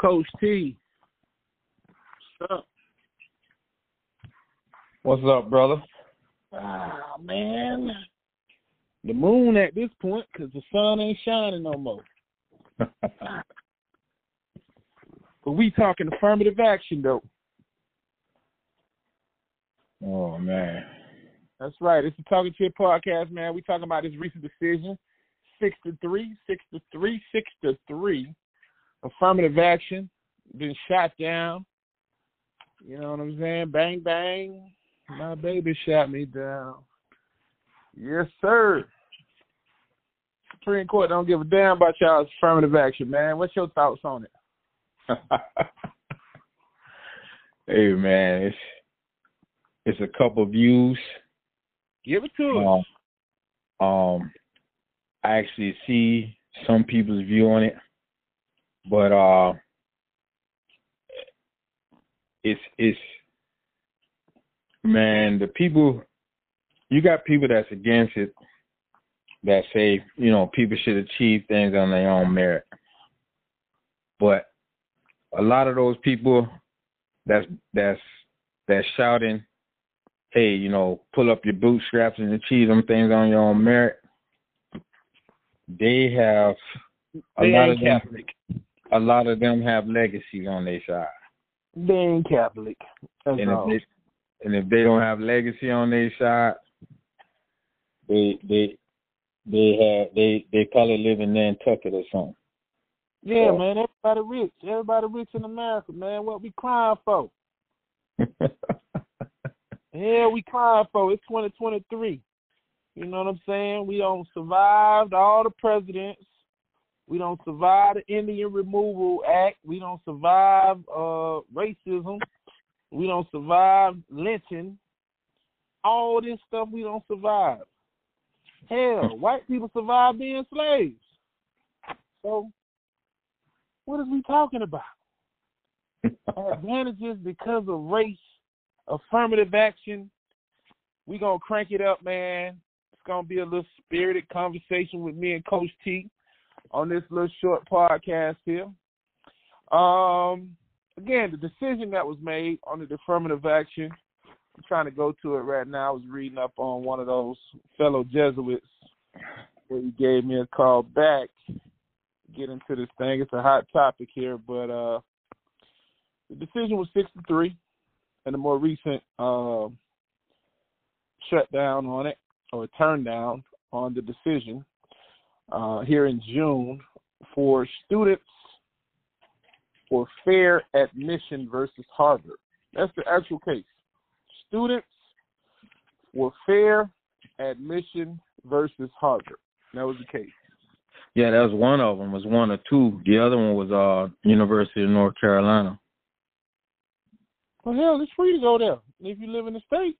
Coach T. What's up? What's up, brother? Ah, man. The moon at this point because the sun ain't shining no more. but we talking affirmative action, though. oh, man. That's right. It's the Talking Chit podcast, man. We talking about this recent decision. Six to three, six to three, six to three. Affirmative action. Been shot down. You know what I'm saying? Bang bang. My baby shot me down. Yes, sir. Supreme Court don't give a damn about y'all's affirmative action, man. What's your thoughts on it? hey, man, it's it's a couple views. Give it to us. Um, um, I actually see some people's view on it, but uh, it's it's man, the people you got people that's against it that say, you know, people should achieve things on their own merit. But a lot of those people that's that's that's shouting, hey, you know, pull up your bootstraps and achieve them things on your own merit. They have a They lot of them, Catholic. A lot of them have legacies on their side. They ain't Catholic. That's and all. if they and if they don't have legacy on their side, they they they have they they probably live in Nantucket or something. Yeah, So- man, everybody rich. Everybody rich in America, man. What we crying for? Yeah, we crying for. It's 2023. You know what I'm saying? We don't survived all the presidents. We don't survive the Indian Removal Act. We don't survive uh racism. We don't survive lynching. All this stuff we don't survive. Hell, white people survive being slaves. So, what is we talking about? Advantages because of race, affirmative action. We gonna crank it up, man. It's gonna be a little spirited conversation with me and Coach T on this little short podcast here. Um, again, the decision that was made on the affirmative action. I'm trying to go to it right now. I was reading up on one of those fellow Jesuits where he gave me a call back. Get into this thing. It's a hot topic here, but uh the decision was six to three, and the more recent uh, shutdown on it or turn down on the decision uh, here in June for students for fair admission versus Harvard. That's the actual case. Students for fair admission versus Harvard. That was the case. yeah, that was one of them. Was one or two. The other one was uh University of North Carolina. Well, hell, it's free to go there if you live in the state.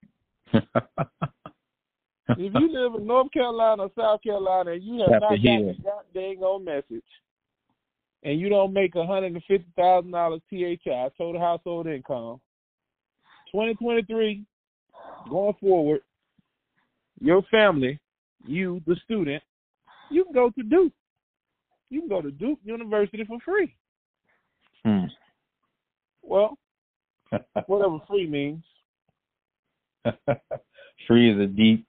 if you live in North Carolina or South Carolina and you have Have not to got hear. the goddamn old message, and you don't make hundred and fifty thousand dollars THI total household income, twenty twenty three, going forward, your family, you the student, you can go to Duke. You can go to Duke University for free. Hmm. Well, whatever free means. Free is a deep,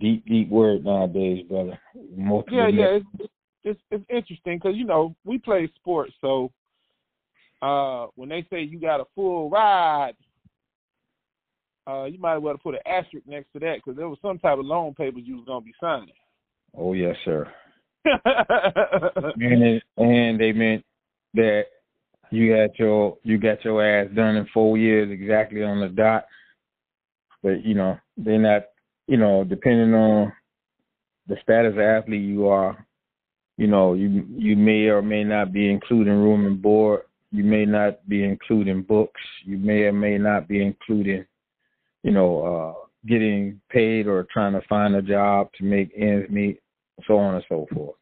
deep, deep word nowadays, brother. Yeah, yeah, it's it's, it's interesting because you know we play sports, so uh, when they say you got a full ride, uh, you might as well put an asterisk next to that because there was some type of loan papers you was gonna be signing. Oh yes, sir. and it, and they meant that you got your you got your ass done in four years exactly on the dot. But you know they're not you know depending on the status of athlete you are, you know you you may or may not be including room and board. You may not be including books. You may or may not be including, you know, uh, getting paid or trying to find a job to make ends meet, so on and so forth.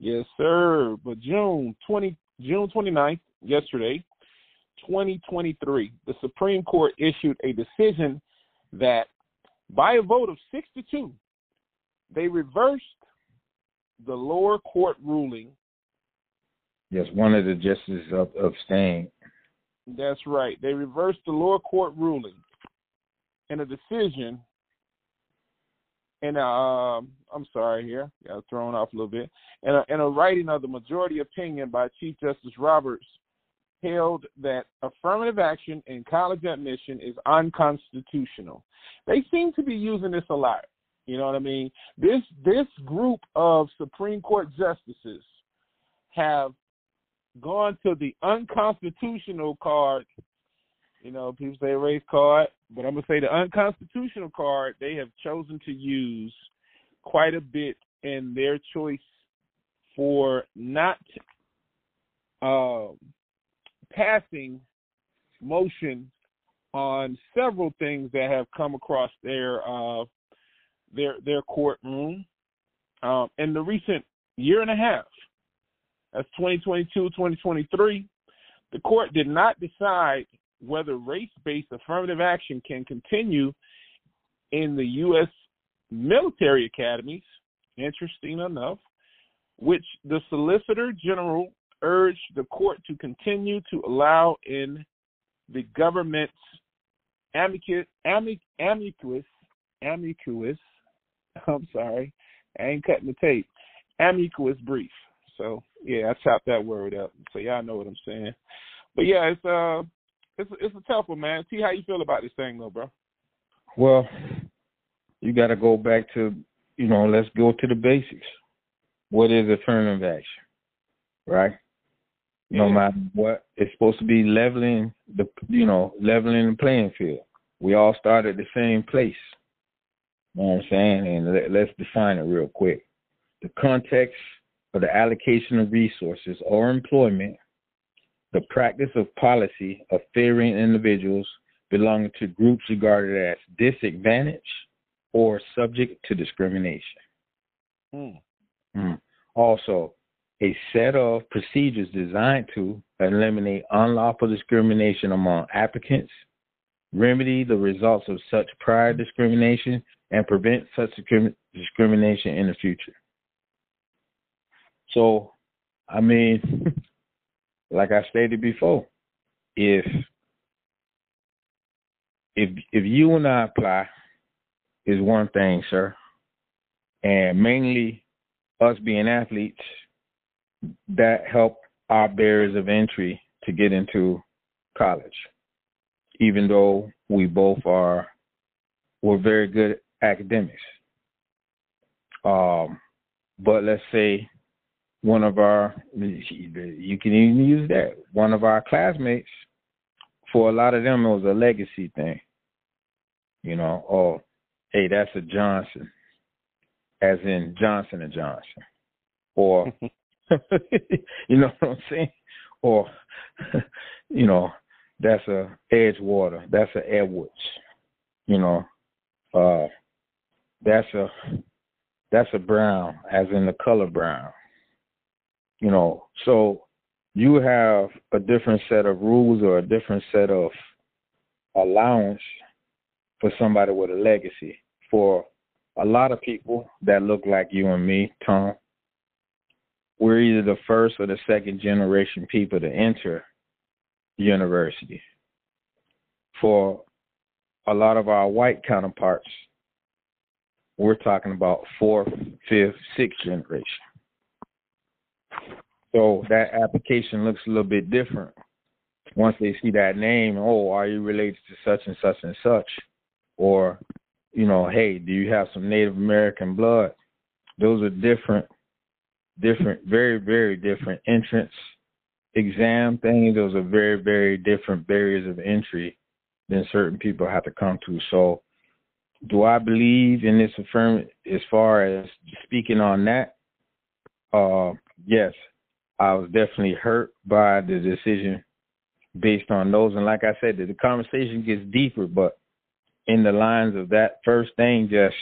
yes, sir. But June twenty June 29th, yesterday, twenty twenty three, the Supreme Court issued a decision that by a vote of six to two, they reversed the lower court ruling Yes, one of the justices of abstained. That's right. They reversed the lower court ruling in a decision. And uh, I'm sorry here, got thrown off a little bit. In a, in a writing of the majority opinion by Chief Justice Roberts, held that affirmative action in college admission is unconstitutional. They seem to be using this a lot. You know what I mean? This this group of Supreme Court justices have gone to the unconstitutional card. You know, people say race card, but I'm gonna say the unconstitutional card they have chosen to use quite a bit in their choice for not uh, passing motion on several things that have come across their uh, their their courtroom um, in the recent year and a half. That's 2022, 2023. The court did not decide whether race-based affirmative action can continue in the U.S. military academies. Interesting enough, which the Solicitor General urged the court to continue to allow in the government's amicus, amic, amicus, amicus, I'm sorry, I ain't cutting the tape, amicus brief. So yeah, I chopped that word up, so y'all know what I'm saying. But yeah, it's uh, it's it's a tough one, man. See how you feel about this thing, though, bro. Well, you got to go back to you know, let's go to the basics. What is affirmative action, right? No matter what. It's supposed to be leveling the you know leveling the playing field. We all start at the same place. You know what I'm saying? And let, let's define it real quick. The context of the allocation of resources or employment, the practice of policy of favoring individuals belonging to groups regarded as disadvantaged or subject to discrimination. Mm. Mm. Also, a set of procedures designed to eliminate unlawful discrimination among applicants, remedy the results of such prior discrimination, and prevent such discrimination in the future. So, I mean, like I stated before, if if if you and I apply is one thing, sir, and mainly us being athletes that helped our barriers of entry to get into college. Even though we both are we're very good academics. Um, but let's say one of our you can even use that one of our classmates for a lot of them it was a legacy thing you know oh hey that's a johnson as in johnson and johnson or you know what I'm saying? Or, you know, that's a Edgewater, that's a Edwards, you know, uh, that's a that's a brown, as in the color brown. You know, so you have a different set of rules or a different set of allowance for somebody with a legacy. For a lot of people that look like you and me, Tom, we're either the first or the second generation people to enter university. For a lot of our white counterparts, we're talking about fourth, fifth, sixth generation. So that application looks a little bit different. Once they see that name, oh, are you related to such and such and such? Or, you know, hey, do you have some Native American blood? Those are different different, very, very different entrance exam things. Those are very, very different barriers of entry than certain people have to come to. So, do I believe in this affirm as far as speaking on that? Uh, yes, I was definitely hurt by the decision based on those. And like I said, the conversation gets deeper, but in the lines of that first thing, just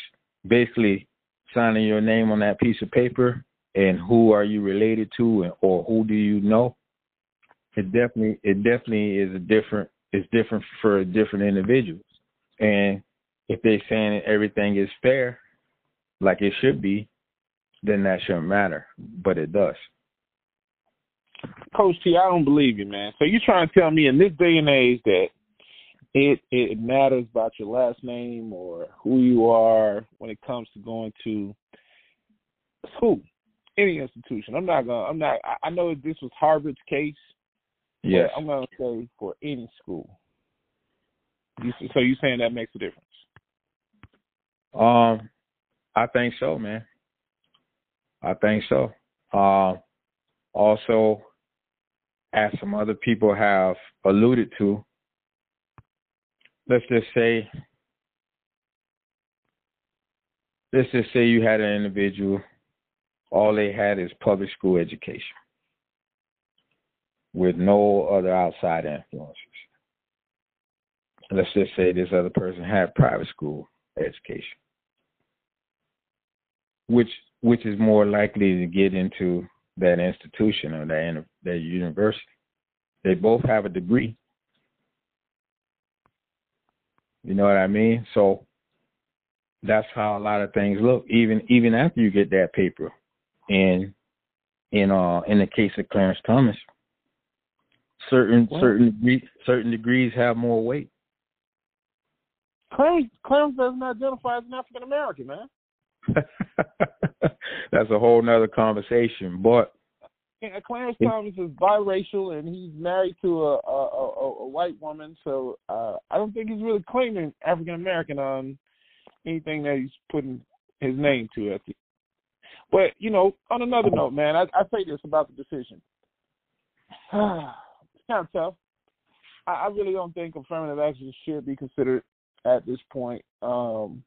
basically signing your name on that piece of paper and who are you related to and, or who do you know it definitely it definitely is a different it's different for different individuals. And if they're saying everything is fair like it should be then that shouldn't matter but it does. Coach T, I don't believe you, man. So you're trying to tell me in this day and age that it it matters about your last name or who you are when it comes to going to school, any institution. I'm not gonna. I'm not. I know this was Harvard's case. Yes. I'm gonna say for any school. You, so you saying that makes a difference? Um, I think so, man. I think so. Uh, also, as some other people have alluded to, let's just say, let's just say you had an individual, all they had is public school education with no other outside influences. Let's just say this other person had private school education, which which is more likely to get into that institution or that that university. They both have a degree. You know what I mean? So that's how a lot of things look. Even even after you get that paper, and in uh in the case of Clarence Thomas, certain what? certain degrees certain degrees have more weight. Clarence Clarence doesn't identify as an African American, man. That's a whole nother conversation. But yeah, Clarence Thomas is biracial and he's married to a a, a, a white woman, so uh, I don't think he's really claiming African American on anything that he's putting his name to. At the, but you know, on another note, man, I, I say this about the decision. it's kind of tough. I, I really don't think affirmative action should be considered at this point. Um,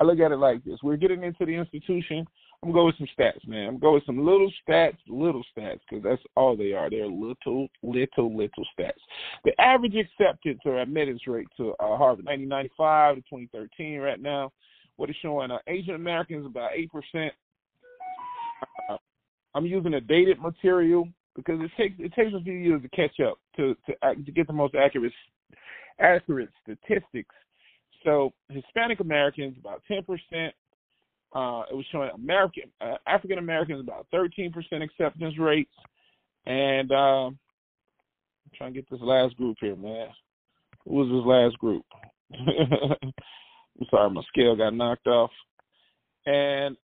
I look at it like this: we're getting into the institution. I'm gonna go with some stats, man. I'm going go with some little stats, little stats, because that's all they are. They're little, little, little stats. The average acceptance or admittance rate to uh, Harvard, 1995 to 2013, right now, what is showing uh, Asian Americans about eight percent. I'm using a dated material because it takes it takes a few years to catch up to to, to get the most accurate accurate statistics so Hispanic Americans about ten percent. Uh, it was showing American uh, African Americans about thirteen percent acceptance rates, and uh, I'm trying to get this last group here, man. Who was this last group? I'm sorry, my scale got knocked off, and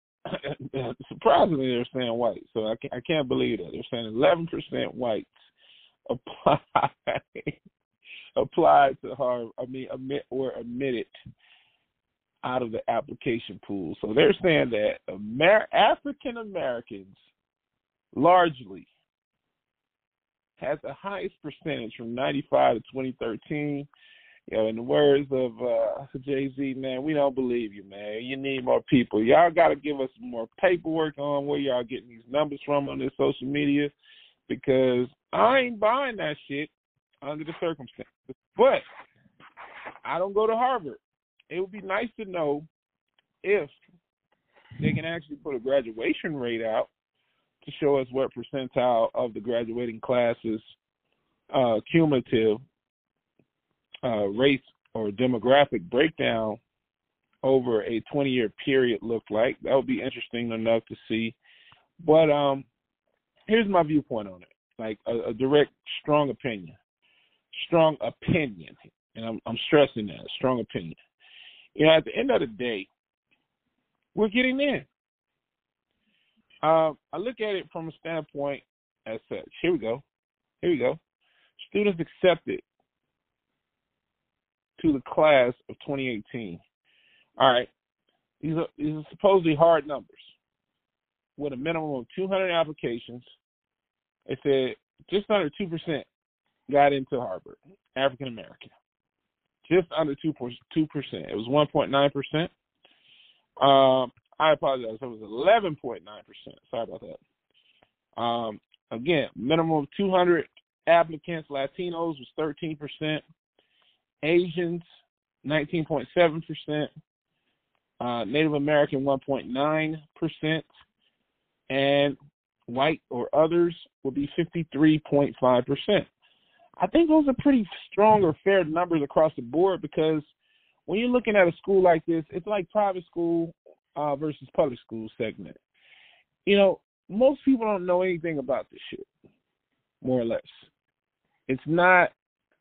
surprisingly, they're saying white. So I can't, I can't believe that they're saying 11% whites apply applied to her, I mean, admit or admitted out of the application pool. So they're saying that Amer- African Americans largely has the highest percentage from 95 to 2013. You know, in the words of uh, Jay Z, man, we don't believe you, man. You need more people. Y'all got to give us more paperwork on where y'all getting these numbers from on this social media because I ain't buying that shit under the circumstances. But I don't go to Harvard. It would be nice to know if they can actually put a graduation rate out to show us what percentile of the graduating classes uh, cumulative uh, race or demographic breakdown over a 20 year period look like. That would be interesting enough to see. But um, here's my viewpoint on it, like a, a direct, strong opinion strong opinion, and I'm, I'm stressing that strong opinion. You know, at the end of the day, we're getting in. Uh, I look at it from a standpoint as such. Here we go. Here we go. Students accepted to the class of 2018. All right. These are, these are supposedly hard numbers with a minimum of 200 applications. It said just under 2% got into Harvard, African American, just under two two percent. It was one point nine percent. Um, I apologize. It was eleven point nine percent. Sorry about that. Um, again, minimum of two hundred applicants. Latinos was thirteen percent. Asians, nineteen point seven percent. Uh, Native American, one point nine percent, and white or others will be fifty three point five percent. I think those are pretty strong or fair numbers across the board because when you're looking at a school like this, it's like private school uh, versus public school segment. You know, most people don't know anything about this shit. more or less. It's not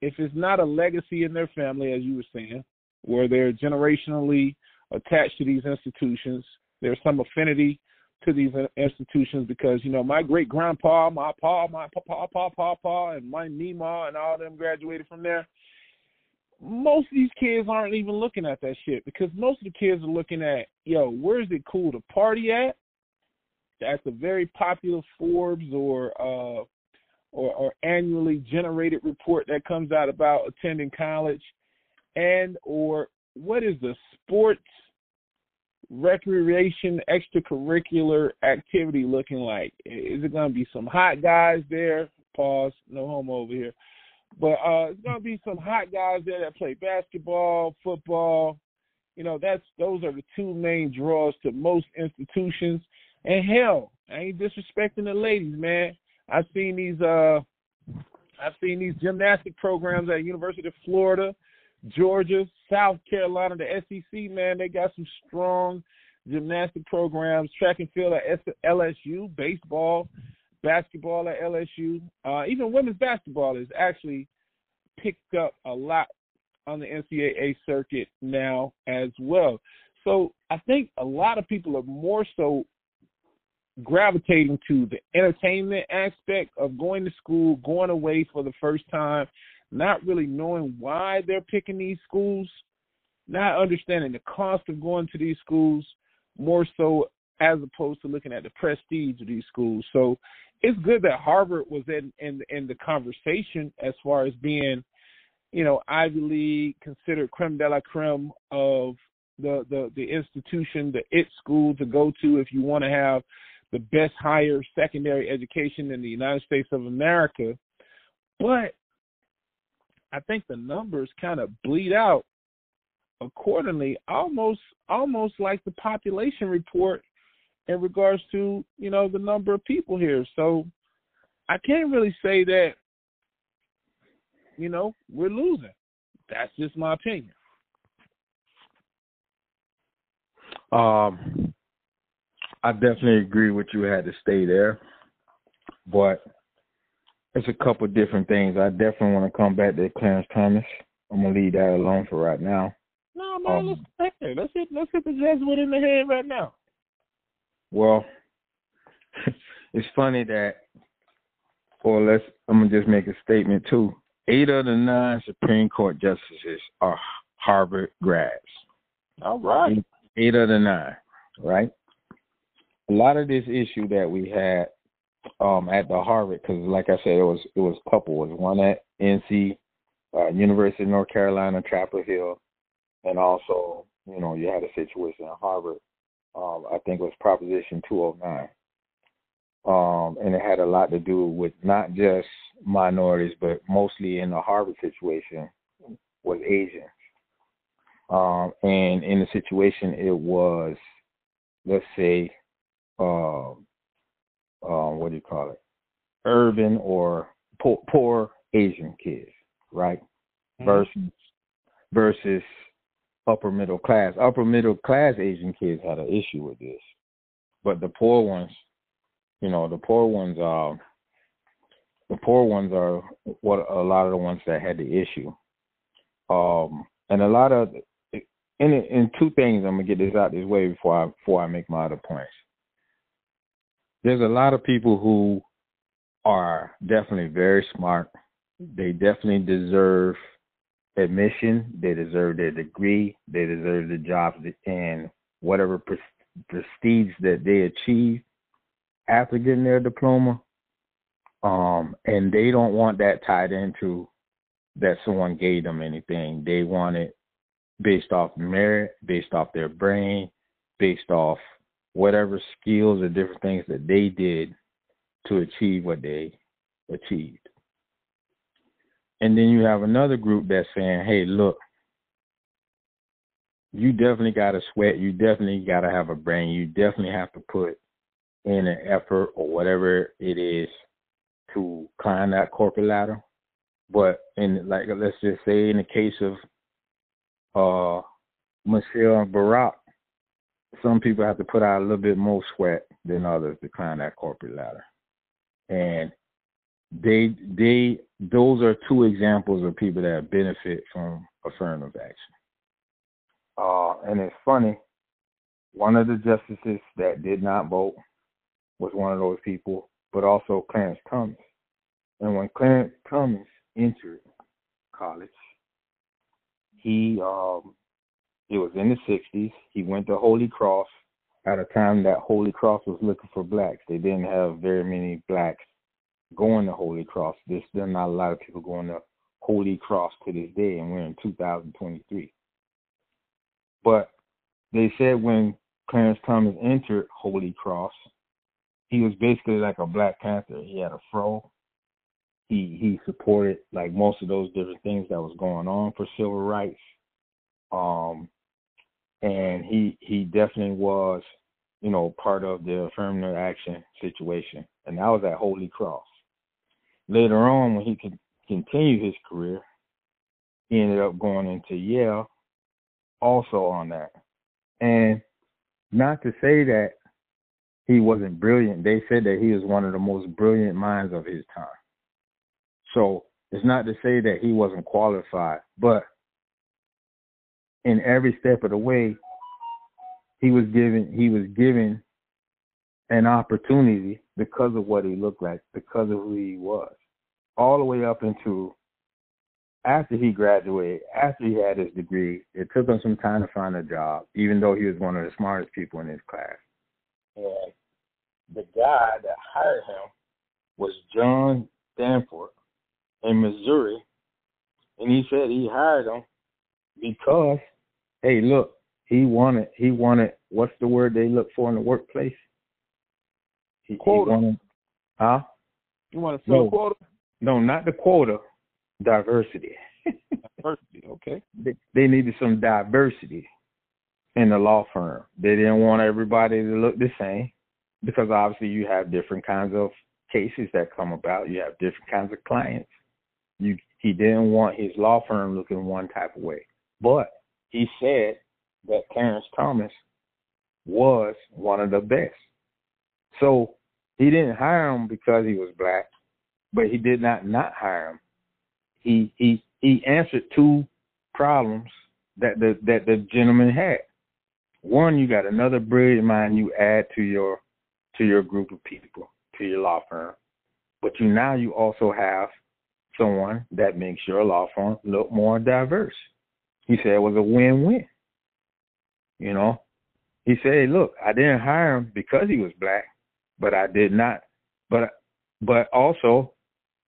if it's not a legacy in their family, as you were saying, where they're generationally attached to these institutions. There's some affinity to these institutions because you know my great grandpa, my pa, my papa, pa, pa, pa, and my Nima and all them graduated from there. Most of these kids aren't even looking at that shit because most of the kids are looking at, yo, where's it cool to party at? That's a very popular Forbes or uh or, or annually generated report that comes out about attending college and or what is the sports recreation extracurricular activity looking like? Is it going to be some hot guys there? Pause. No homo over here. But uh, it's going to be some hot guys there that play basketball, football. You know, that's those are the two main draws to most institutions. And hell, I ain't disrespecting the ladies, man. I've seen these uh I've seen these gymnastic programs at University of Florida Georgia, South Carolina, the SEC, man, they got some strong gymnastic programs, track and field at LSU, baseball, basketball at LSU. Uh, even women's basketball is actually picked up a lot on the NCAA circuit now as well. So I think a lot of people are more so gravitating to the entertainment aspect of going to school, going away for the first time, not really knowing why they're picking these schools, not understanding the cost of going to these schools, more so as opposed to looking at the prestige of these schools. So it's good that Harvard was in in, in the conversation as far as being, you know, Ivy League considered creme de la creme of the the the institution, the it school to go to if you want to have the best higher secondary education in the United States of America. But I think the numbers kind of bleed out accordingly, almost almost like the population report in regards to you know the number of people here. So I can't really say that you know we're losing. That's just my opinion. Um, I definitely agree with you. Had to stay there, but it's a couple different things. I definitely want to come back to Clarence Thomas. I'm gonna leave that alone for right now. No man, um, let's. Let's hit let's hit the Jesuit in the head right now. Well, it's funny that, or let's I'm gonna just make a statement too. Eight of the nine Supreme Court justices are Harvard grads. All right. Eight, eight of the nine, right? A lot of this issue that we had um, at the Harvard because, like I said, it was it was couple. It was one at NC, uh, University of North Carolina, Chapel Hill, and also you know you had a situation at Harvard. Um, I think it was Proposition 209, um, and it had a lot to do with not just minorities, but mostly in the Harvard situation was Asians. Um, and in the situation, it was, let's say, um, um, what do you call it, urban or poor, poor Asian kids, right? Mm-hmm. Versus versus upper middle class. Upper middle class Asian kids had an issue with this, but the poor ones, you know, the poor ones are the poor ones are what a lot of the ones that had the issue. Um, and a lot of in in two things, I'm gonna get this out this way before I before I make my other points there's a lot of people who are definitely very smart. They definitely deserve admission. They deserve their degree. They deserve the job and whatever prestige that they achieve after getting their diploma. Um, and they don't want that tied into that someone gave them anything. They want it based off merit, based off their brain, based off whatever skills or different things that they did to achieve what they achieved. And then you have another group that's saying, hey, look, you definitely got to sweat. You definitely got to have a brain. You definitely have to put in an effort or whatever it is to climb that corporate ladder. But in like let's just say in the case of uh Michelle Barack, some people have to put out a little bit more sweat than others to climb that corporate ladder. And they they those are two examples of people that benefit from affirmative action. Uh, and it's funny, one of the justices that did not vote was one of those people, but also Clarence Thomas. And when Clarence Thomas entered college, he um, it was in the '60s. He went to Holy Cross at a time that Holy Cross was looking for blacks. They didn't have very many blacks going to Holy Cross. There's still not a lot of people going to Holy Cross to this day, and we're in 2023. But they said when Clarence Thomas entered Holy Cross, he was basically like a Black Panther. He had a fro. He he supported like most of those different things that was going on for civil rights. Um, and he he definitely was, you know, part of the affirmative action situation, and that was at Holy Cross. Later on, when he could continue his career, he ended up going into Yale, also on that. And not to say that he wasn't brilliant, they said that he was one of the most brilliant minds of his time. So it's not to say that he wasn't qualified, but in every step of the way, he was given he was given an opportunity because of what he looked like, because of who he was, all the way up into after he graduated, after he had his degree. It took him some time to find a job, even though he was one of the smartest people in his class. And the guy that hired him was John Danforth in Missouri, and he said he hired him because hey, look, he wanted he wanted what's the word they look for in the workplace? He, quota. He wanted, huh? You want to fill no, quota? No, not the quota. Diversity. diversity. Okay. They, they needed some diversity in the law firm. They didn't want everybody to look the same because obviously you have different kinds of cases that come about. You have different kinds of clients. You he didn't want his law firm looking one type of way. But he said that Clarence Thomas was one of the best. So he didn't hire him because he was black, but he did not not hire him. He he he answered two problems that the that the gentleman had. One, you got another brilliant mind you add to your to your group of people, to your law firm. But you now you also have someone that makes your law firm look more diverse. He said it was a win-win. You know, he said, "Look, I didn't hire him because he was black, but I did not. But but also,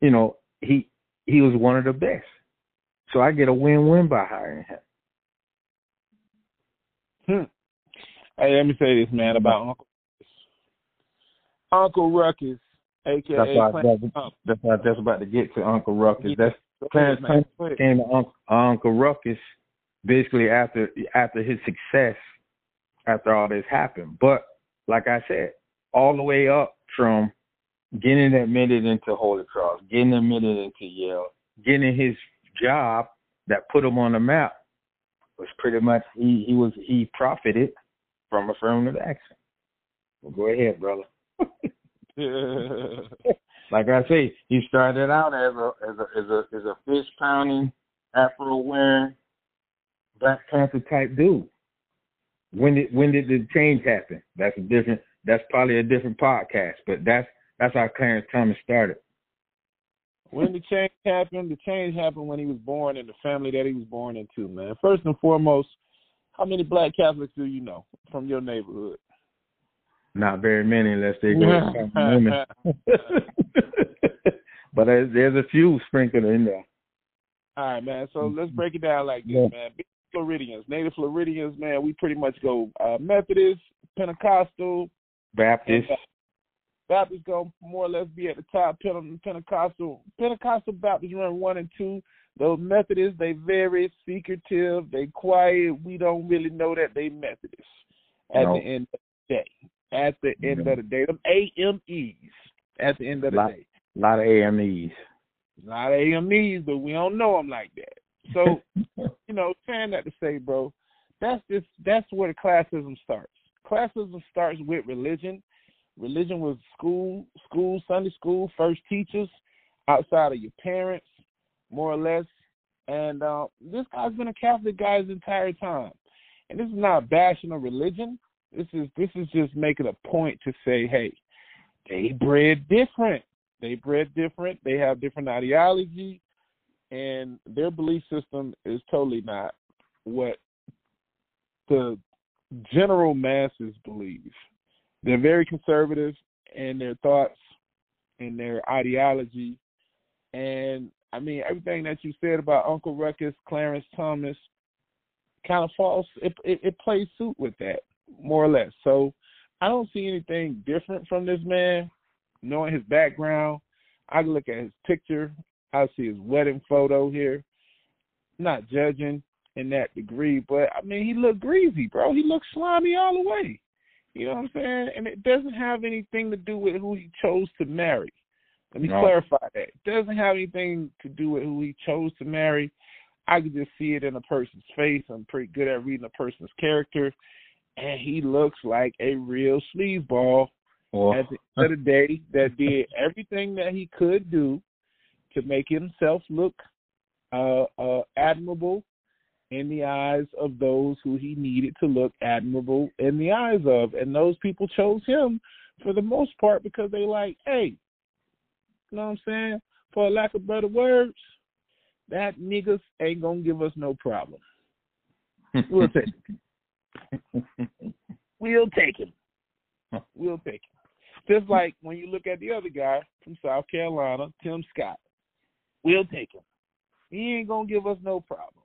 you know, he he was one of the best. So I get a win-win by hiring him." Hmm. Hey, let me say this, man, about Uncle Uncle Ruckus, aka that's why, that's, that's why that's about to get to Uncle Ruckus. Yeah. That's Clarence came to Uncle, Uncle Ruckus basically after after his success, after all this happened. But like I said, all the way up from getting admitted into Holy Cross, getting admitted into Yale, getting his job that put him on the map was pretty much he he was he profited from affirmative action. Well, go ahead, brother. like I say, he started out as a as a as a as a fish pounding, afro wearing, Black Panther type dude. When did when did the change happen? That's a different. That's probably a different podcast, but that's that's how Clarence Thomas started. When the change happened, the change happened when he was born in the family that he was born into. Man, first and foremost, how many Black Catholics do you know from your neighborhood? Not very many, unless they go women. but there's, there's a few sprinkled in there. All right, man. So let's mm-hmm. break it down like this, yeah. man. Floridians, native Floridians, man, we pretty much go uh, Methodist, Pentecostal, Baptist. And, uh, Baptists go more or less be at the top. Pentecostal, Pentecostal Baptists run one and two. Those Methodists, they very secretive, they quiet. We don't really know that they Methodists at no. the end of the day. At the end of the day, them AMEs. At the end of the lot, day, a lot of AMEs. A lot of AMEs, but we don't know them like that. So, you know, saying that to say, bro, that's just that's where the classism starts. Classism starts with religion. Religion was school, school, Sunday school, first teachers. outside of your parents, more or less. And uh, this guy's been a Catholic guy his entire time. And this is not bashing a religion. This is this is just making a point to say, hey, they bred different. They bred different. They have different ideology, and their belief system is totally not what the general masses believe. They're very conservative in their thoughts and their ideology. And I mean, everything that you said about Uncle Ruckus, Clarence Thomas, kind of falls. It, it, it plays suit with that, more or less. So I don't see anything different from this man. Knowing his background, I look at his picture. I see his wedding photo here. not judging in that degree, but I mean, he looked greasy, bro. He looked slimy all the way. You know what I'm saying? And it doesn't have anything to do with who he chose to marry. Let me no. clarify that. It doesn't have anything to do with who he chose to marry. I can just see it in a person's face. I'm pretty good at reading a person's character. And he looks like a real sleazeball oh. at the end of the day that did everything that he could do to make himself look uh, uh, admirable in the eyes of those who he needed to look admirable in the eyes of. And those people chose him for the most part because they like, hey, you know what I'm saying? For lack of better words, that niggas ain't gonna give us no problem. We'll take him. we'll take him. We'll take him. Just like when you look at the other guy from South Carolina, Tim Scott. We'll take him. He ain't gonna give us no problem.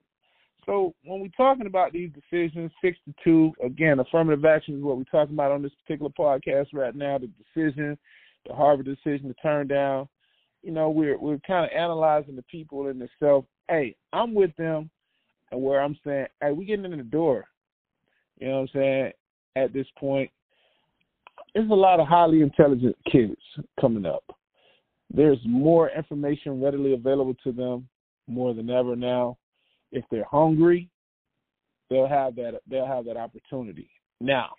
So when we're talking about these decisions, six to two, again, affirmative action is what we're talking about on this particular podcast right now. The decision, the Harvard decision to turn down. You know, we're we're kind of analyzing the people in itself. Hey, I'm with them, and where I'm saying, hey, we getting in the door. You know what I'm saying? At this point, there's a lot of highly intelligent kids coming up. There's more information readily available to them more than ever now if they're hungry, they'll have that they'll have that opportunity. Now,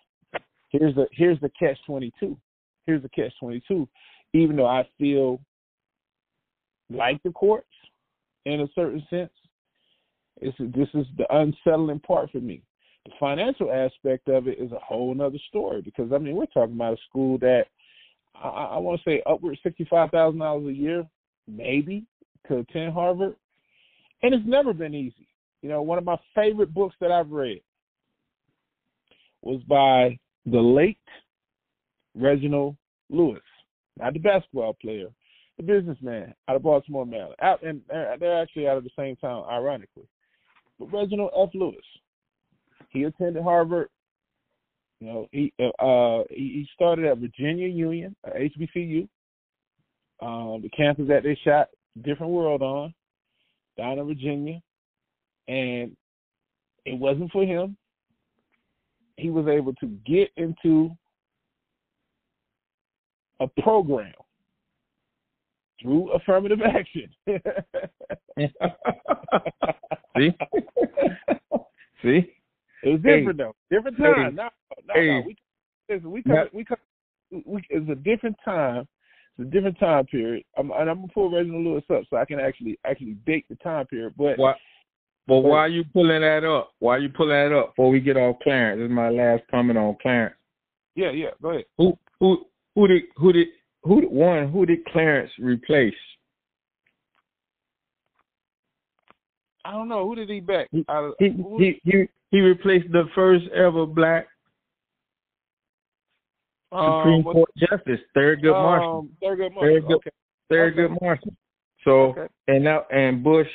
here's the here's the catch twenty two. Here's the catch twenty two. Even though I feel like the courts in a certain sense, it's, this is the unsettling part for me. The financial aspect of it is a whole other story because I mean we're talking about a school that I, I want to say upward sixty five thousand dollars a year, maybe to attend Harvard and it's never been easy. You know, one of my favorite books that I've read was by the late Reginald Lewis, not the basketball player, the businessman out of Baltimore, Maryland. Out, and they're actually out of the same town, ironically. But Reginald F. Lewis, he attended Harvard. You know, he uh, he started at Virginia Union, uh, HBCU, um, the campus that they shot Different World on down in Virginia, and it wasn't for him. He was able to get into a program through affirmative action. See? See? It was different hey. though. Different time. Hey. No, no, hey. no. We, listen, we, come, we, come, we, it's a different time it's a different time period. I'm, and I'm gonna pull Reginald Lewis up so I can actually actually date the time period. But why, but, but why are you pulling that up? Why are you pulling that up before we get off Clarence? This is my last comment on Clarence. Yeah, yeah. Go ahead. Who who who did who did who one who did Clarence replace? I don't know who did he back. He he, he he he replaced the first ever black Supreme um, Court Justice Thurgood um, Marshall. Thurgood Marshall. Thurgood, okay. Thurgood okay. Marshall. So okay. and now and Bush,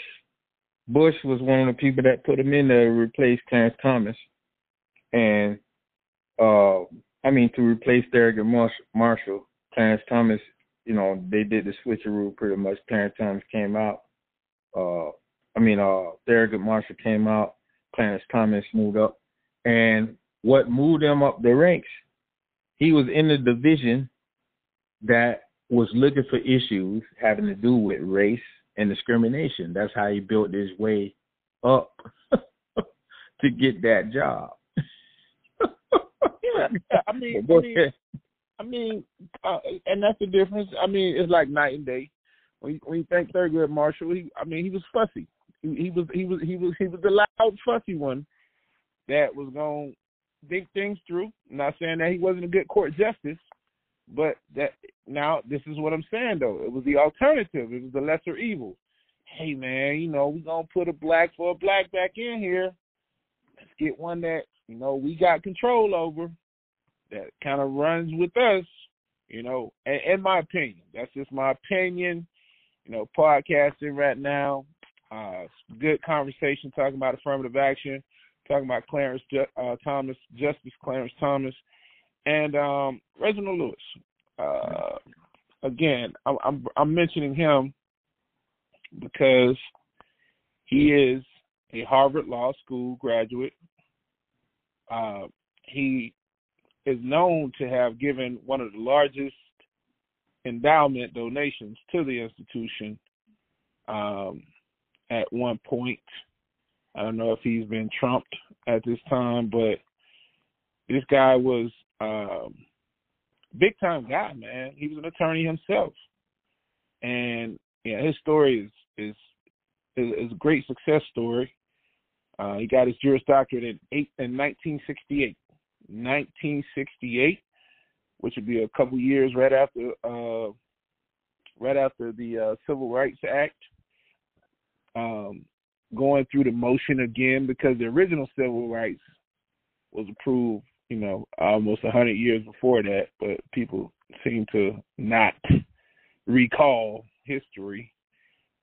Bush was one of the people that put him in there to replace Clarence Thomas, and uh, I mean to replace Thurgood Marshall. Marshall. Clarence Thomas, you know, they did the switcheroo pretty much. Clarence Thomas came out. Uh, I mean, uh, Thurgood Marshall came out. Clarence Thomas moved up, and what moved him up the ranks he was in the division that was looking for issues having to do with race and discrimination. That's how he built his way up to get that job. yeah, I mean, I mean, I mean uh, and that's the difference. I mean, it's like night and day. when you, when you think Thurgood Marshall, he I mean he was fussy. He, was he was he was he was the loud fussy one that was going to think things through. I'm not saying that he wasn't a good court justice, but that now this is what I'm saying though. It was the alternative. It was the lesser evil. Hey man, you know, we're gonna put a black for a black back in here. Let's get one that, you know, we got control over that kind of runs with us, you know, in my opinion. That's just my opinion. You know, podcasting right now. Uh good conversation talking about affirmative action, talking about Clarence uh, Thomas, Justice Clarence Thomas and um, Reginald Lewis. Uh, again, I'm, I'm, I'm mentioning him because he is a Harvard Law School graduate. Uh, he is known to have given one of the largest endowment donations to the institution um, at one point. I don't know if he's been trumped at this time, but this guy was um, big time guy, man. He was an attorney himself, and yeah, his story is is is, is a great success story. Uh, he got his Juris Doctorate in eight in 1968. 1968, which would be a couple years right after uh, right after the uh, Civil Rights Act. Um, going through the motion again because the original civil rights was approved you know, almost a hundred years before that, but people seem to not recall history.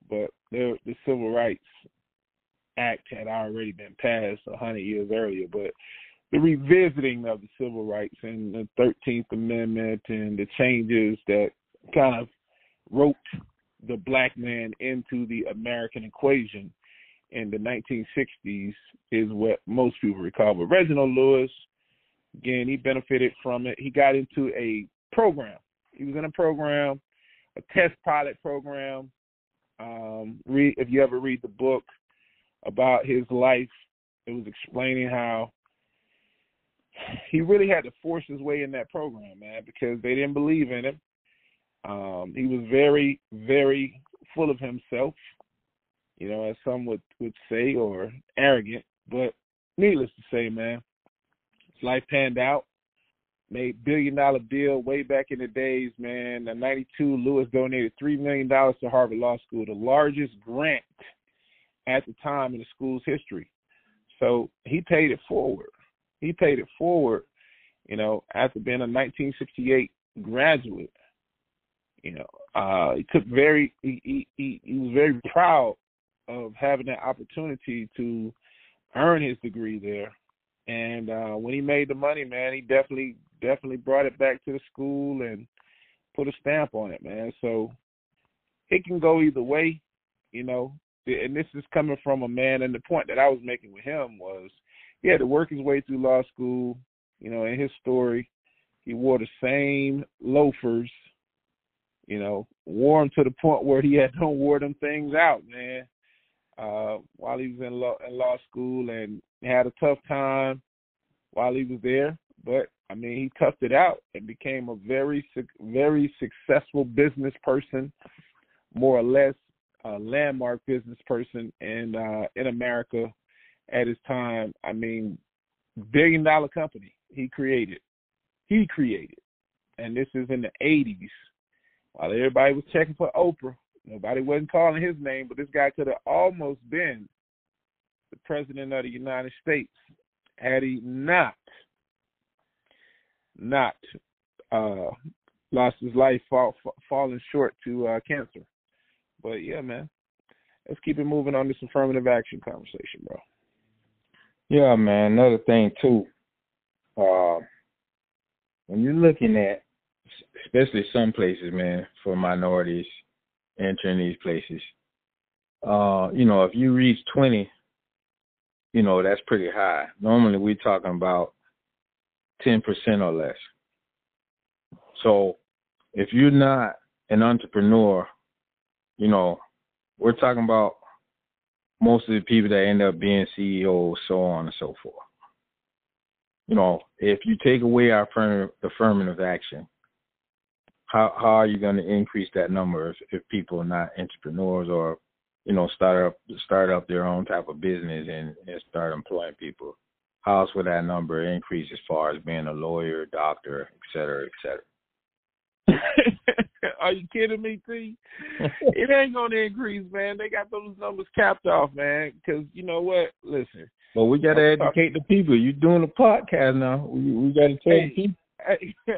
But the, the Civil Rights Act had already been passed a hundred years earlier. But the revisiting of the civil rights and the Thirteenth Amendment and the changes that kind of wrote the black man into the American equation in the 1960s is what most people recall. But Reginald Lewis Again, he benefited from it. He got into a program. He was in a program, a test pilot program. Um, read if you ever read the book about his life, it was explaining how he really had to force his way in that program, man, because they didn't believe in him. Um, he was very, very full of himself, you know, as some would, would say, or arrogant. But needless to say, man, his life panned out. Made billion dollar deal way back in the days, man. In '92, Lewis donated three million dollars to Harvard Law School, the largest grant at the time in the school's history. So he paid it forward. He paid it forward, you know, after being a 1968 graduate. You know, uh, he took very he, he he was very proud of having that opportunity to earn his degree there and uh when he made the money, man, he definitely definitely brought it back to the school and put a stamp on it, man. So it can go either way, you know. And this is coming from a man, and the point that I was making with him was he had to work his way through law school. You know, in his story, he wore the same loafers. You know, wore them to the point where he had to wear them things out, man. Uh, while he was in law in law school, and had a tough time while he was there, but I mean, he toughed it out and became a very, very successful business person, more or less a landmark business person in uh, in America at his time. I mean, billion dollar company he created. He created, and this is in the '80s, while everybody was checking for Oprah. Nobody wasn't calling his name, but this guy could have almost been the president of the United States had he not not uh, lost his life fall, falling short to uh, cancer. But yeah, man, let's keep it moving on this affirmative action conversation, bro. Yeah, man. Another thing too, uh, when you're looking at, especially some places, man, for minorities entering these places, uh, you know, if you reach 20 you know, that's pretty high. Normally we're talking about 10% or less. So if you're not an entrepreneur, you know, we're talking about most of the people that end up being CEOs, so on and so forth. You know, if you take away our affirmative action, how how are you going to increase that number if, if people are not entrepreneurs or you know start up start up their own type of business and, and start employing people? How else would that number increase as far as being a lawyer, doctor, et cetera, et cetera? Are you kidding me, T? it ain't gonna increase, man. They got those numbers capped off, man. Because you know what? Listen. Well, we gotta educate the people. You're doing a podcast now. We, we gotta tell hey, the people.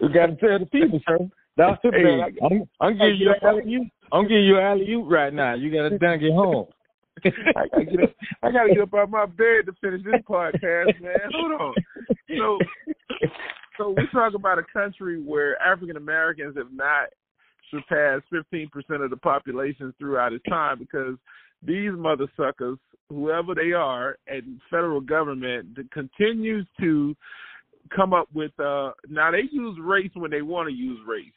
we gotta tell the people, sir. That's hey, man. I'm, I'm giving you an alley. I'm giving you alley oop right now. You gotta dunk it home. I gotta get up. I gotta get up out my bed to finish this podcast, man. Hold on. So, so we talk about a country where African Americans have not surpassed 15% of the population throughout its time because these mother suckers, whoever they are, and federal government continues to come up with. uh Now they use race when they want to use race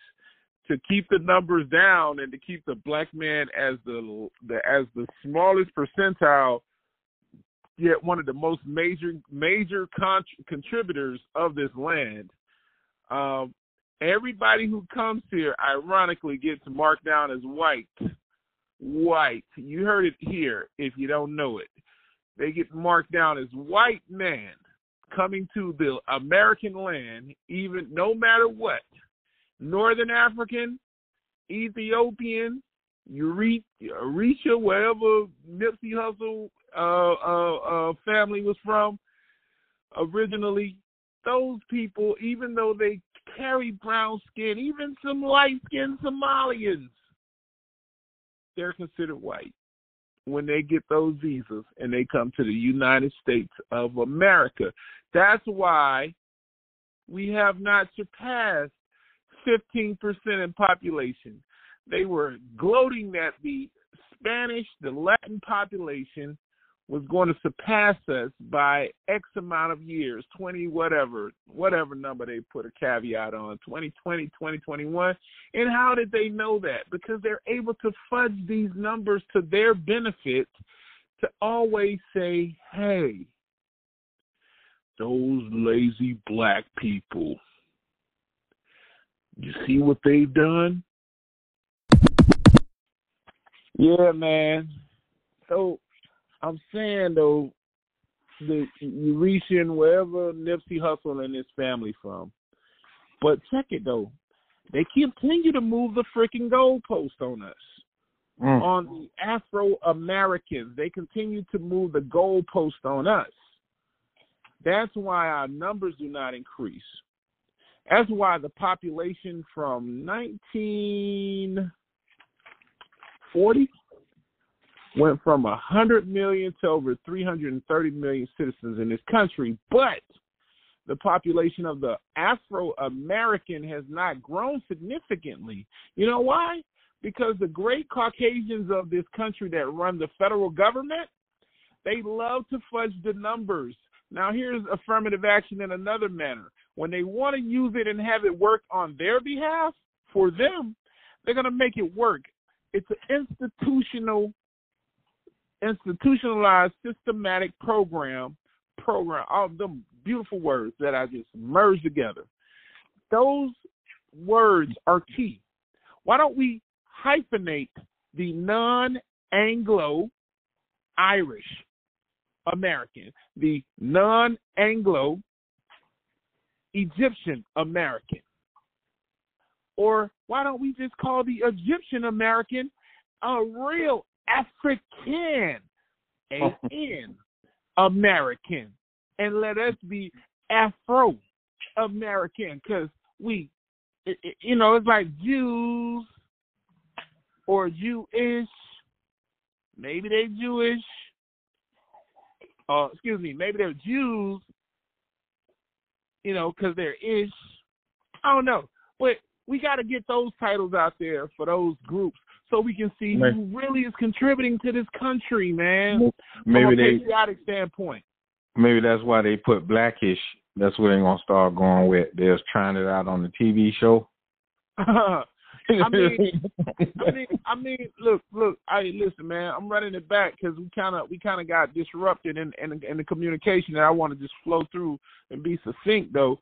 to keep the numbers down and to keep the black man as the, the as the smallest percentile yet one of the most major major con- contributors of this land um, everybody who comes here ironically gets marked down as white white. You heard it here if you don't know it. They get marked down as white man coming to the american land even no matter what Northern African, Ethiopian, Eritrea, wherever Nipsey Hussle uh, uh, uh, family was from originally, those people, even though they carry brown skin, even some light skinned Somalians, they're considered white when they get those visas and they come to the United States of America. That's why we have not surpassed 15% in population. They were gloating that the Spanish, the Latin population, was going to surpass us by X amount of years, 20 whatever, whatever number they put a caveat on, 2020, 2021. And how did they know that? Because they're able to fudge these numbers to their benefit to always say, hey, those lazy black people you see what they've done? Yeah, man. So I'm saying though, the Eurasian, wherever Nipsey Hussle and his family from. But check it though. They continue to move the freaking goalpost on us. Mm. On the Afro Americans. They continue to move the goalpost on us. That's why our numbers do not increase. That's why the population from 1940 went from 100 million to over 330 million citizens in this country, but the population of the Afro American has not grown significantly. You know why? Because the great Caucasians of this country that run the federal government, they love to fudge the numbers. Now, here's affirmative action in another manner when they want to use it and have it work on their behalf for them, they're going to make it work. It's an institutional, institutionalized, systematic program. Program, all them beautiful words that I just merged together. Those words are key. Why don't we hyphenate the non-Anglo Irish American, the non-Anglo Egyptian American? Or why don't we just call the Egyptian American a real African, A-N American, and let us be Afro American because we, it, it, you know, it's like Jews or Jewish. Maybe they're Jewish. Uh, excuse me, maybe they're Jews you know, because they're ish. I don't know, but we got to get those titles out there for those groups so we can see who really is contributing to this country, man. Maybe from a they, patriotic standpoint. Maybe that's why they put blackish. That's what they're gonna start going with. They're trying it out on the TV show. I mean, I mean, I mean, look, look. I listen, man. I'm running it back because we kind of, we kind of got disrupted in, in in the communication, and I want to just flow through and be succinct, though.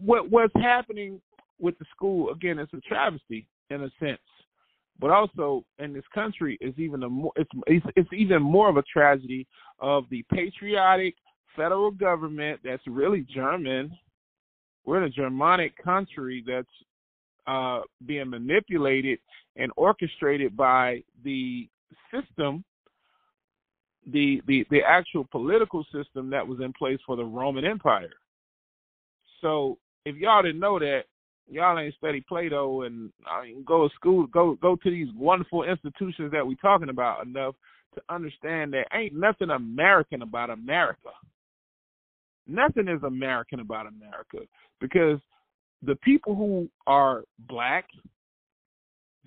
what what's happening with the school again? It's a travesty in a sense, but also in this country is even a more it's it's, it's even more of a tragedy of the patriotic federal government that's really German. We're in a Germanic country that's uh, being manipulated and orchestrated by the system, the, the the actual political system that was in place for the Roman Empire. So if y'all didn't know that, y'all ain't study Plato and I mean, go to school, go go to these wonderful institutions that we're talking about enough to understand that ain't nothing American about America. Nothing is American about America because the people who are black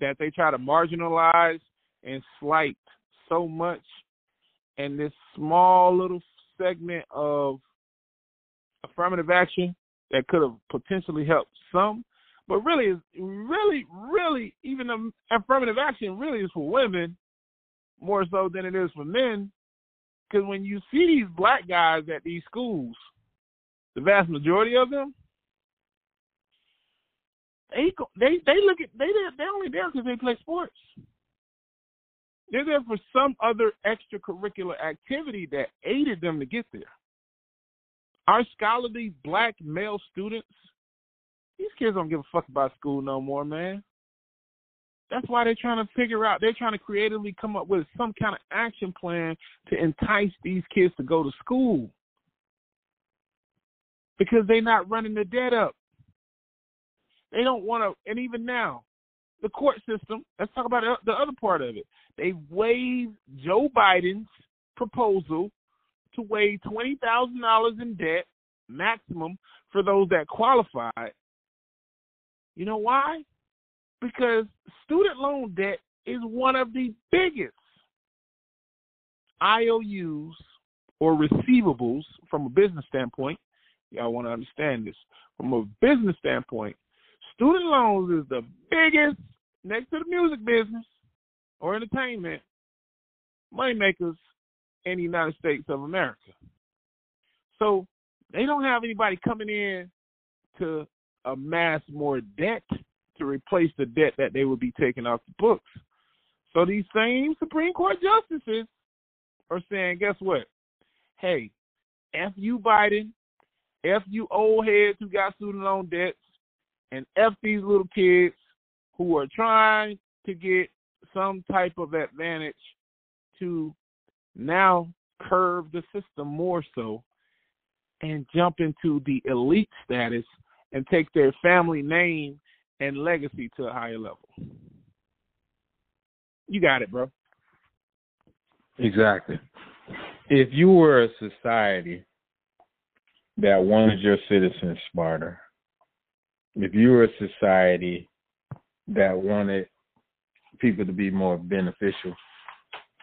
that they try to marginalize and slight so much and this small little segment of affirmative action that could have potentially helped some, but really really, really even affirmative action really is for women more so than it is for men. Because when you see these black guys at these schools, the vast majority of them, they they they look at they they only there because they play sports. They're there for some other extracurricular activity that aided them to get there. Our scholarly black male students, these kids don't give a fuck about school no more, man. That's why they're trying to figure out, they're trying to creatively come up with some kind of action plan to entice these kids to go to school. Because they're not running the debt up. They don't want to, and even now, the court system, let's talk about the other part of it. They waived Joe Biden's proposal to waive $20,000 in debt maximum for those that qualified. You know why? Because student loan debt is one of the biggest IOUs or receivables from a business standpoint. Y'all want to understand this. From a business standpoint, student loans is the biggest, next to the music business or entertainment, money in the United States of America. So they don't have anybody coming in to amass more debt to replace the debt that they would be taking off the books. So these same Supreme Court justices are saying, guess what? Hey, F you Biden, F you old heads who got student loan debts, and F these little kids who are trying to get some type of advantage to now curve the system more so and jump into the elite status and take their family name and legacy to a higher level. You got it, bro. Exactly. If you were a society that wanted your citizens smarter, if you were a society that wanted people to be more beneficial,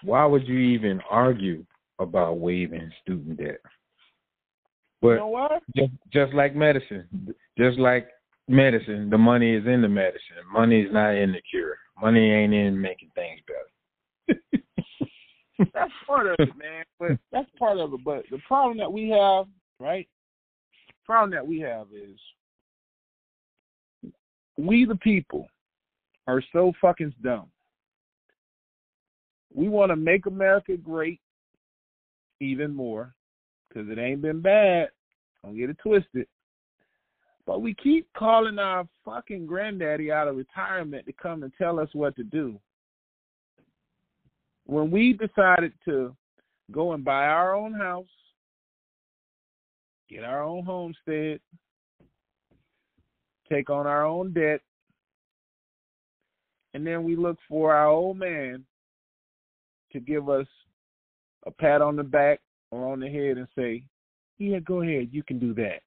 why would you even argue about waiving student debt? But you know what? Just, just like medicine, just like medicine, the money is in the medicine. Money is not in the cure. Money ain't in making things better. that's part of it, man. But that's part of it. But the problem that we have, right? The problem that we have is we the people are so fucking dumb. We want to make America great even more because it ain't been bad. Don't get it twisted. But we keep calling our fucking granddaddy out of retirement to come and tell us what to do. When we decided to go and buy our own house, get our own homestead, take on our own debt, and then we look for our old man to give us a pat on the back or on the head and say, Yeah, go ahead, you can do that.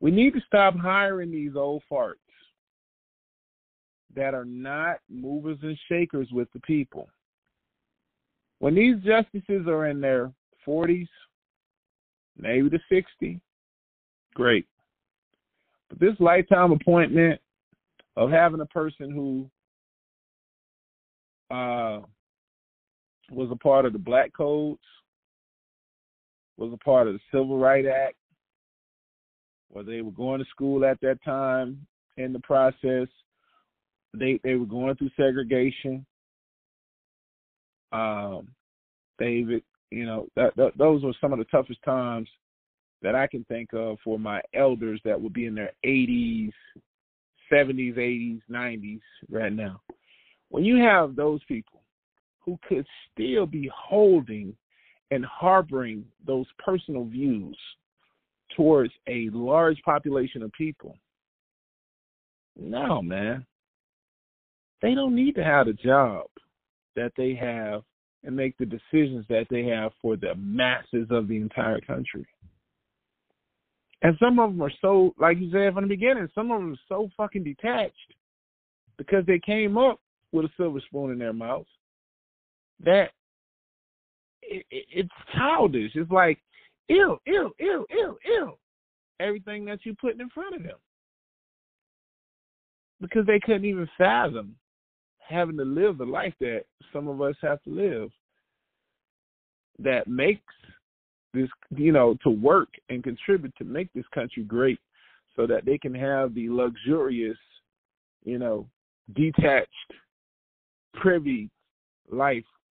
We need to stop hiring these old farts that are not movers and shakers with the people. When these justices are in their 40s, maybe to 60, great. But this lifetime appointment of having a person who uh, was a part of the Black Codes, was a part of the Civil Rights Act, whether they were going to school at that time in the process, they they were going through segregation. Um, David, you know, that, that those were some of the toughest times that I can think of for my elders that would be in their 80s, 70s, 80s, 90s right now. When you have those people who could still be holding and harboring those personal views towards a large population of people, no, man. They don't need to have the job that they have and make the decisions that they have for the masses of the entire country. And some of them are so, like you said from the beginning, some of them are so fucking detached because they came up with a silver spoon in their mouth that it, it, it's childish. It's like, ew, ew, ew, ew, ew. Everything that you put in front of them. Because they couldn't even fathom having to live the life that some of us have to live that makes this you know to work and contribute to make this country great so that they can have the luxurious you know detached privy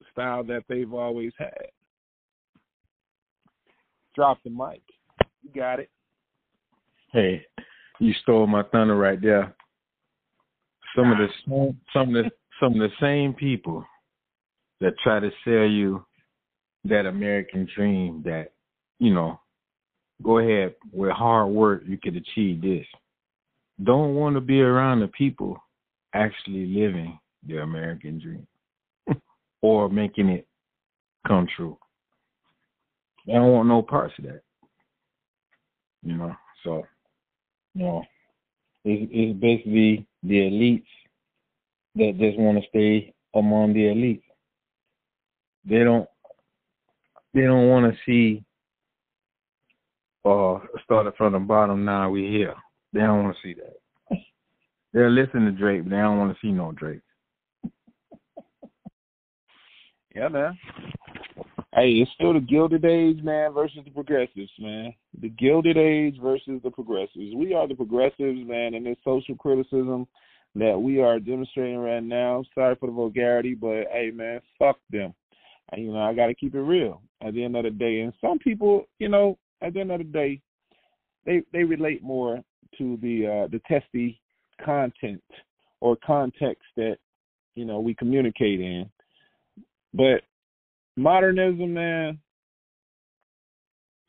lifestyle that they've always had. Drop the mic. You got it. Hey you stole my thunder right there. Some of the some of the some of the same people that try to sell you that American dream that, you know, go ahead, with hard work you could achieve this. Don't want to be around the people actually living the American dream or making it come true. I don't want no parts of that. You know, so you know, it's, it's basically the elites that just want to stay among the elites. They don't they don't want to see uh started from the bottom now we here. They don't want to see that. They'll listen to Drake, but they don't want to see no Drake. Yeah, man. Hey, it's still the Gilded Age, man, versus the progressives, man. The Gilded Age versus the progressives. We are the progressives, man, and this social criticism that we are demonstrating right now. Sorry for the vulgarity, but hey, man, fuck them. You know, I got to keep it real at the end of the day. And some people, you know, at the end of the day, they they relate more to the uh, the testy content or context that you know we communicate in. But modernism, man,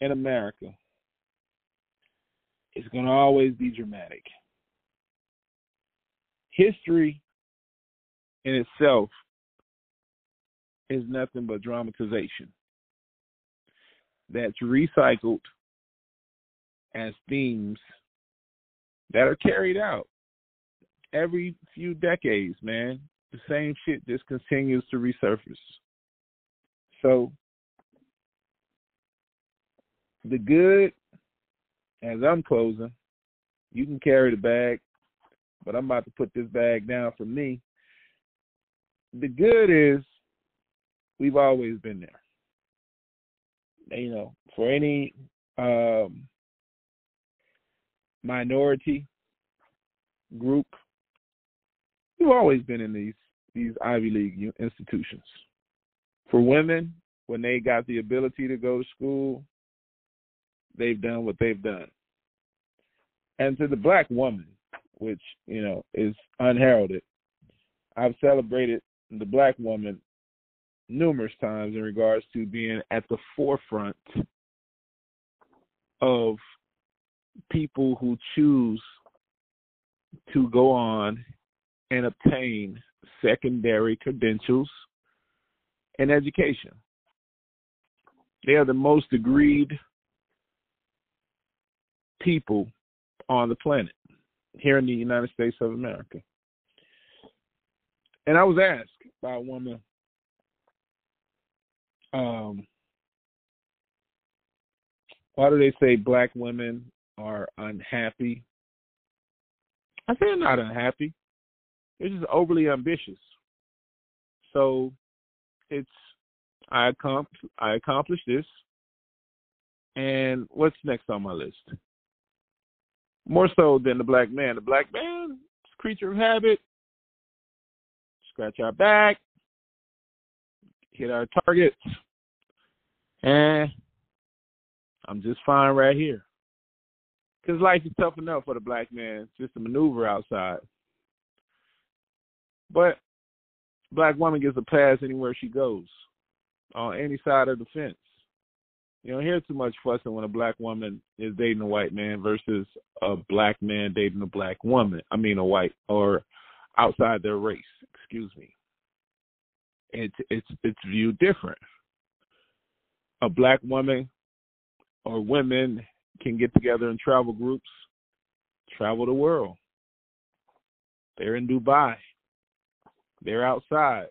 in America, is going to always be dramatic. History in itself is nothing but dramatization that's recycled as themes that are carried out every few decades, man. The same shit just continues to resurface. So, the good, as I'm closing, you can carry the bag, but I'm about to put this bag down for me. The good is we've always been there you know, for any um, minority group, you've always been in these these Ivy League institutions. For women, when they got the ability to go to school, they've done what they've done. And to the black woman, which you know is unheralded, I've celebrated the black woman numerous times in regards to being at the forefront of people who choose to go on and obtain secondary credentials and education. They are the most agreed people on the planet here in the United States of America. And I was asked by a woman um, why do they say black women are unhappy? I they're not unhappy. They're just overly ambitious. So it's I accom- I accomplished this, and what's next on my list? more so than the black man. The black man is creature of habit. Scratch our back, hit our targets, and I'm just fine right here. Because life is tough enough for the black man just to maneuver outside. But black woman gets a pass anywhere she goes, on any side of the fence. You don't hear too much fussing when a black woman is dating a white man versus a black man dating a black woman. I mean, a white or outside their race. Excuse me. It's it's it's viewed different. A black woman or women can get together in travel groups, travel the world. They're in Dubai. They're outside.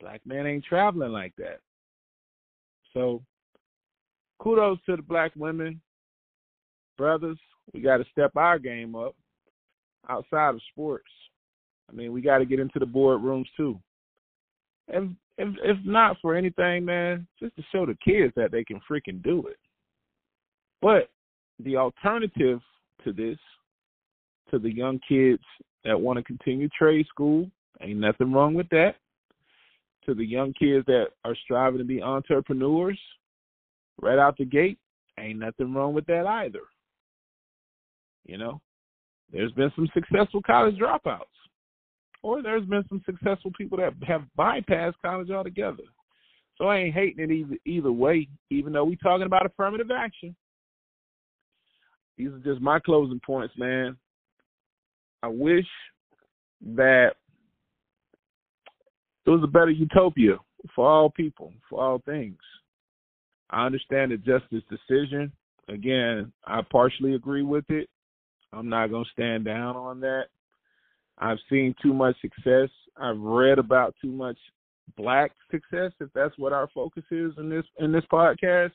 Black man ain't traveling like that. So kudos to the black women, brothers. We got to step our game up outside of sports. I mean, we got to get into the boardrooms too. And if, if not for anything, man, just to show the kids that they can freaking do it. But the alternative to this, to the young kids that want to continue trade school, ain't nothing wrong with that. To the young kids that are striving to be entrepreneurs, right out the gate, ain't nothing wrong with that either. You know, there's been some successful college dropouts, or there's been some successful people that have bypassed college altogether. So I ain't hating it either either way, even though we talking about affirmative action. These are just my closing points, man. I wish that it was a better utopia for all people, for all things. I understand the justice decision. Again, I partially agree with it. I'm not going to stand down on that. I've seen too much success. I've read about too much black success if that's what our focus is in this in this podcast.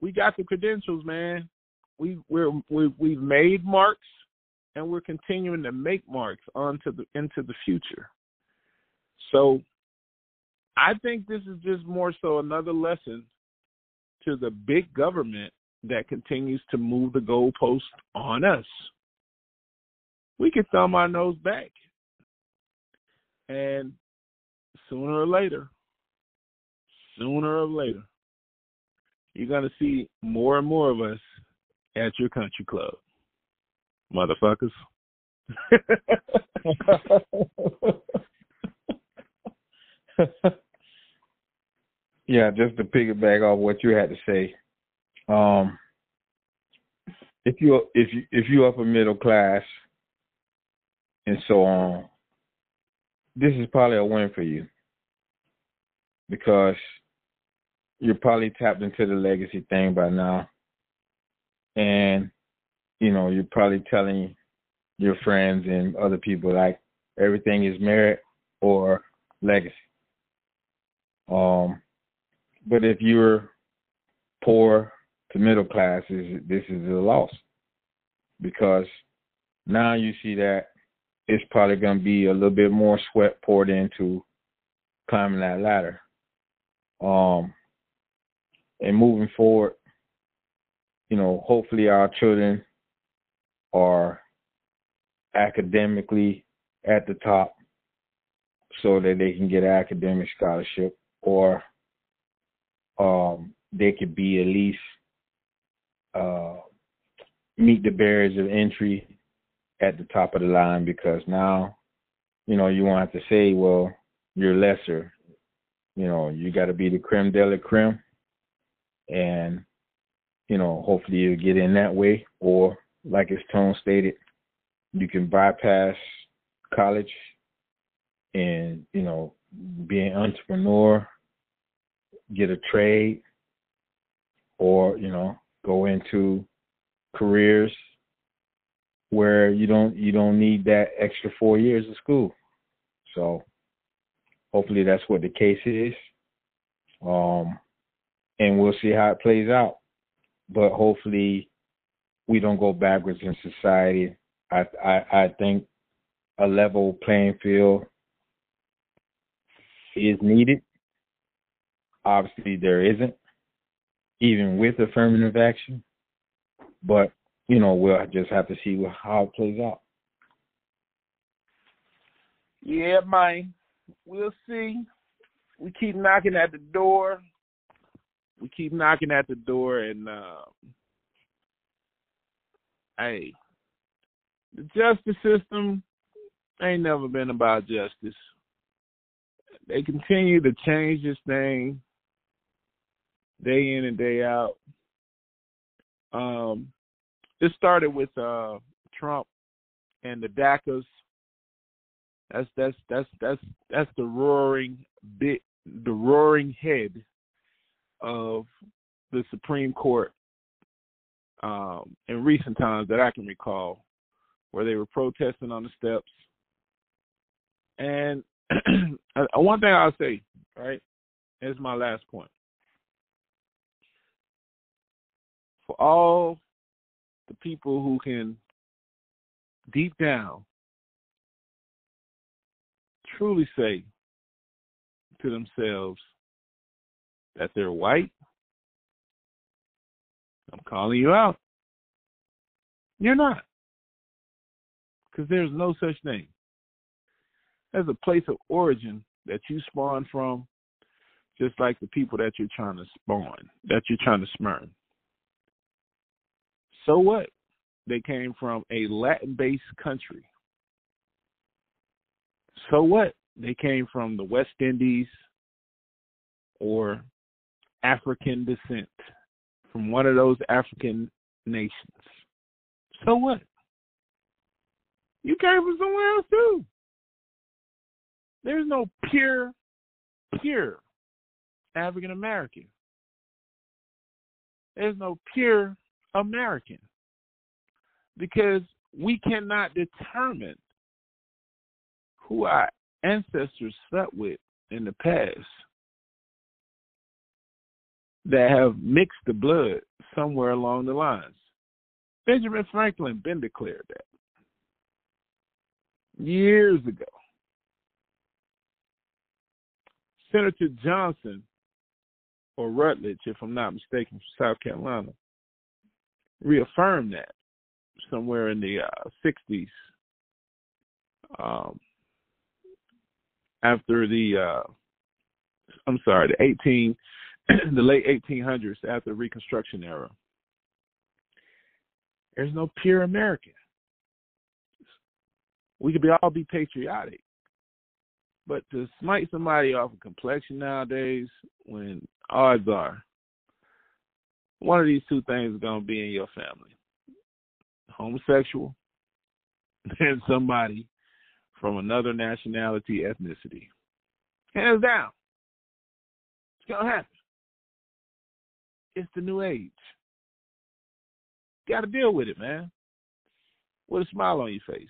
We got the credentials, man. We we're we we've made marks and we're continuing to make marks onto the into the future. So I think this is just more so another lesson to the big government that continues to move the goalpost on us. We can thumb our nose back. And sooner or later, sooner or later, you're going to see more and more of us at your country club. Motherfuckers. yeah, just to piggyback off what you had to say. Um, if you if you if you upper middle class and so on, this is probably a win for you because you're probably tapped into the legacy thing by now, and you know you're probably telling your friends and other people like everything is merit or legacy. Um, but if you're poor to middle class, this is a loss because now you see that it's probably going to be a little bit more sweat poured into climbing that ladder. Um, and moving forward, you know, hopefully our children are academically at the top so that they can get an academic scholarship or um, they could be at least uh, meet the barriers of entry at the top of the line because now, you know, you won't have to say, well, you're lesser. You know, you got to be the creme de la creme. And, you know, hopefully you get in that way. Or, like his tone stated, you can bypass college and, you know, be an entrepreneur get a trade or, you know, go into careers where you don't you don't need that extra four years of school. So hopefully that's what the case is. Um and we'll see how it plays out. But hopefully we don't go backwards in society. I I, I think a level playing field is needed Obviously, there isn't, even with affirmative action. But you know, we'll just have to see how it plays out. Yeah, man. We'll see. We keep knocking at the door. We keep knocking at the door, and uh, hey, the justice system ain't never been about justice. They continue to change this thing day in and day out. Um, it started with uh, Trump and the DACAs. That's that's that's that's that's the roaring bit, the roaring head of the Supreme Court um, in recent times that I can recall, where they were protesting on the steps. And one thing I'll say, right, is my last point. For all the people who can deep down truly say to themselves that they're white, I'm calling you out. You're not. Because there's no such thing. There's a place of origin that you spawn from, just like the people that you're trying to spawn, that you're trying to smirn. So what? They came from a Latin based country. So what? They came from the West Indies or African descent, from one of those African nations. So what? You came from somewhere else too. There's no pure, pure African American. There's no pure American because we cannot determine who our ancestors slept with in the past that have mixed the blood somewhere along the lines. Benjamin Franklin been declared that years ago. Senator Johnson or Rutledge, if I'm not mistaken, from South Carolina, reaffirmed that somewhere in the uh, 60s um, after the uh, I'm sorry, the 18 the late 1800s after the Reconstruction era. There's no pure American. We could be all be patriotic, but to smite somebody off of complexion nowadays, when odds are one of these two things is going to be in your family homosexual and somebody from another nationality, ethnicity. Hands down. It's going to happen. It's the new age. Got to deal with it, man. With a smile on your face.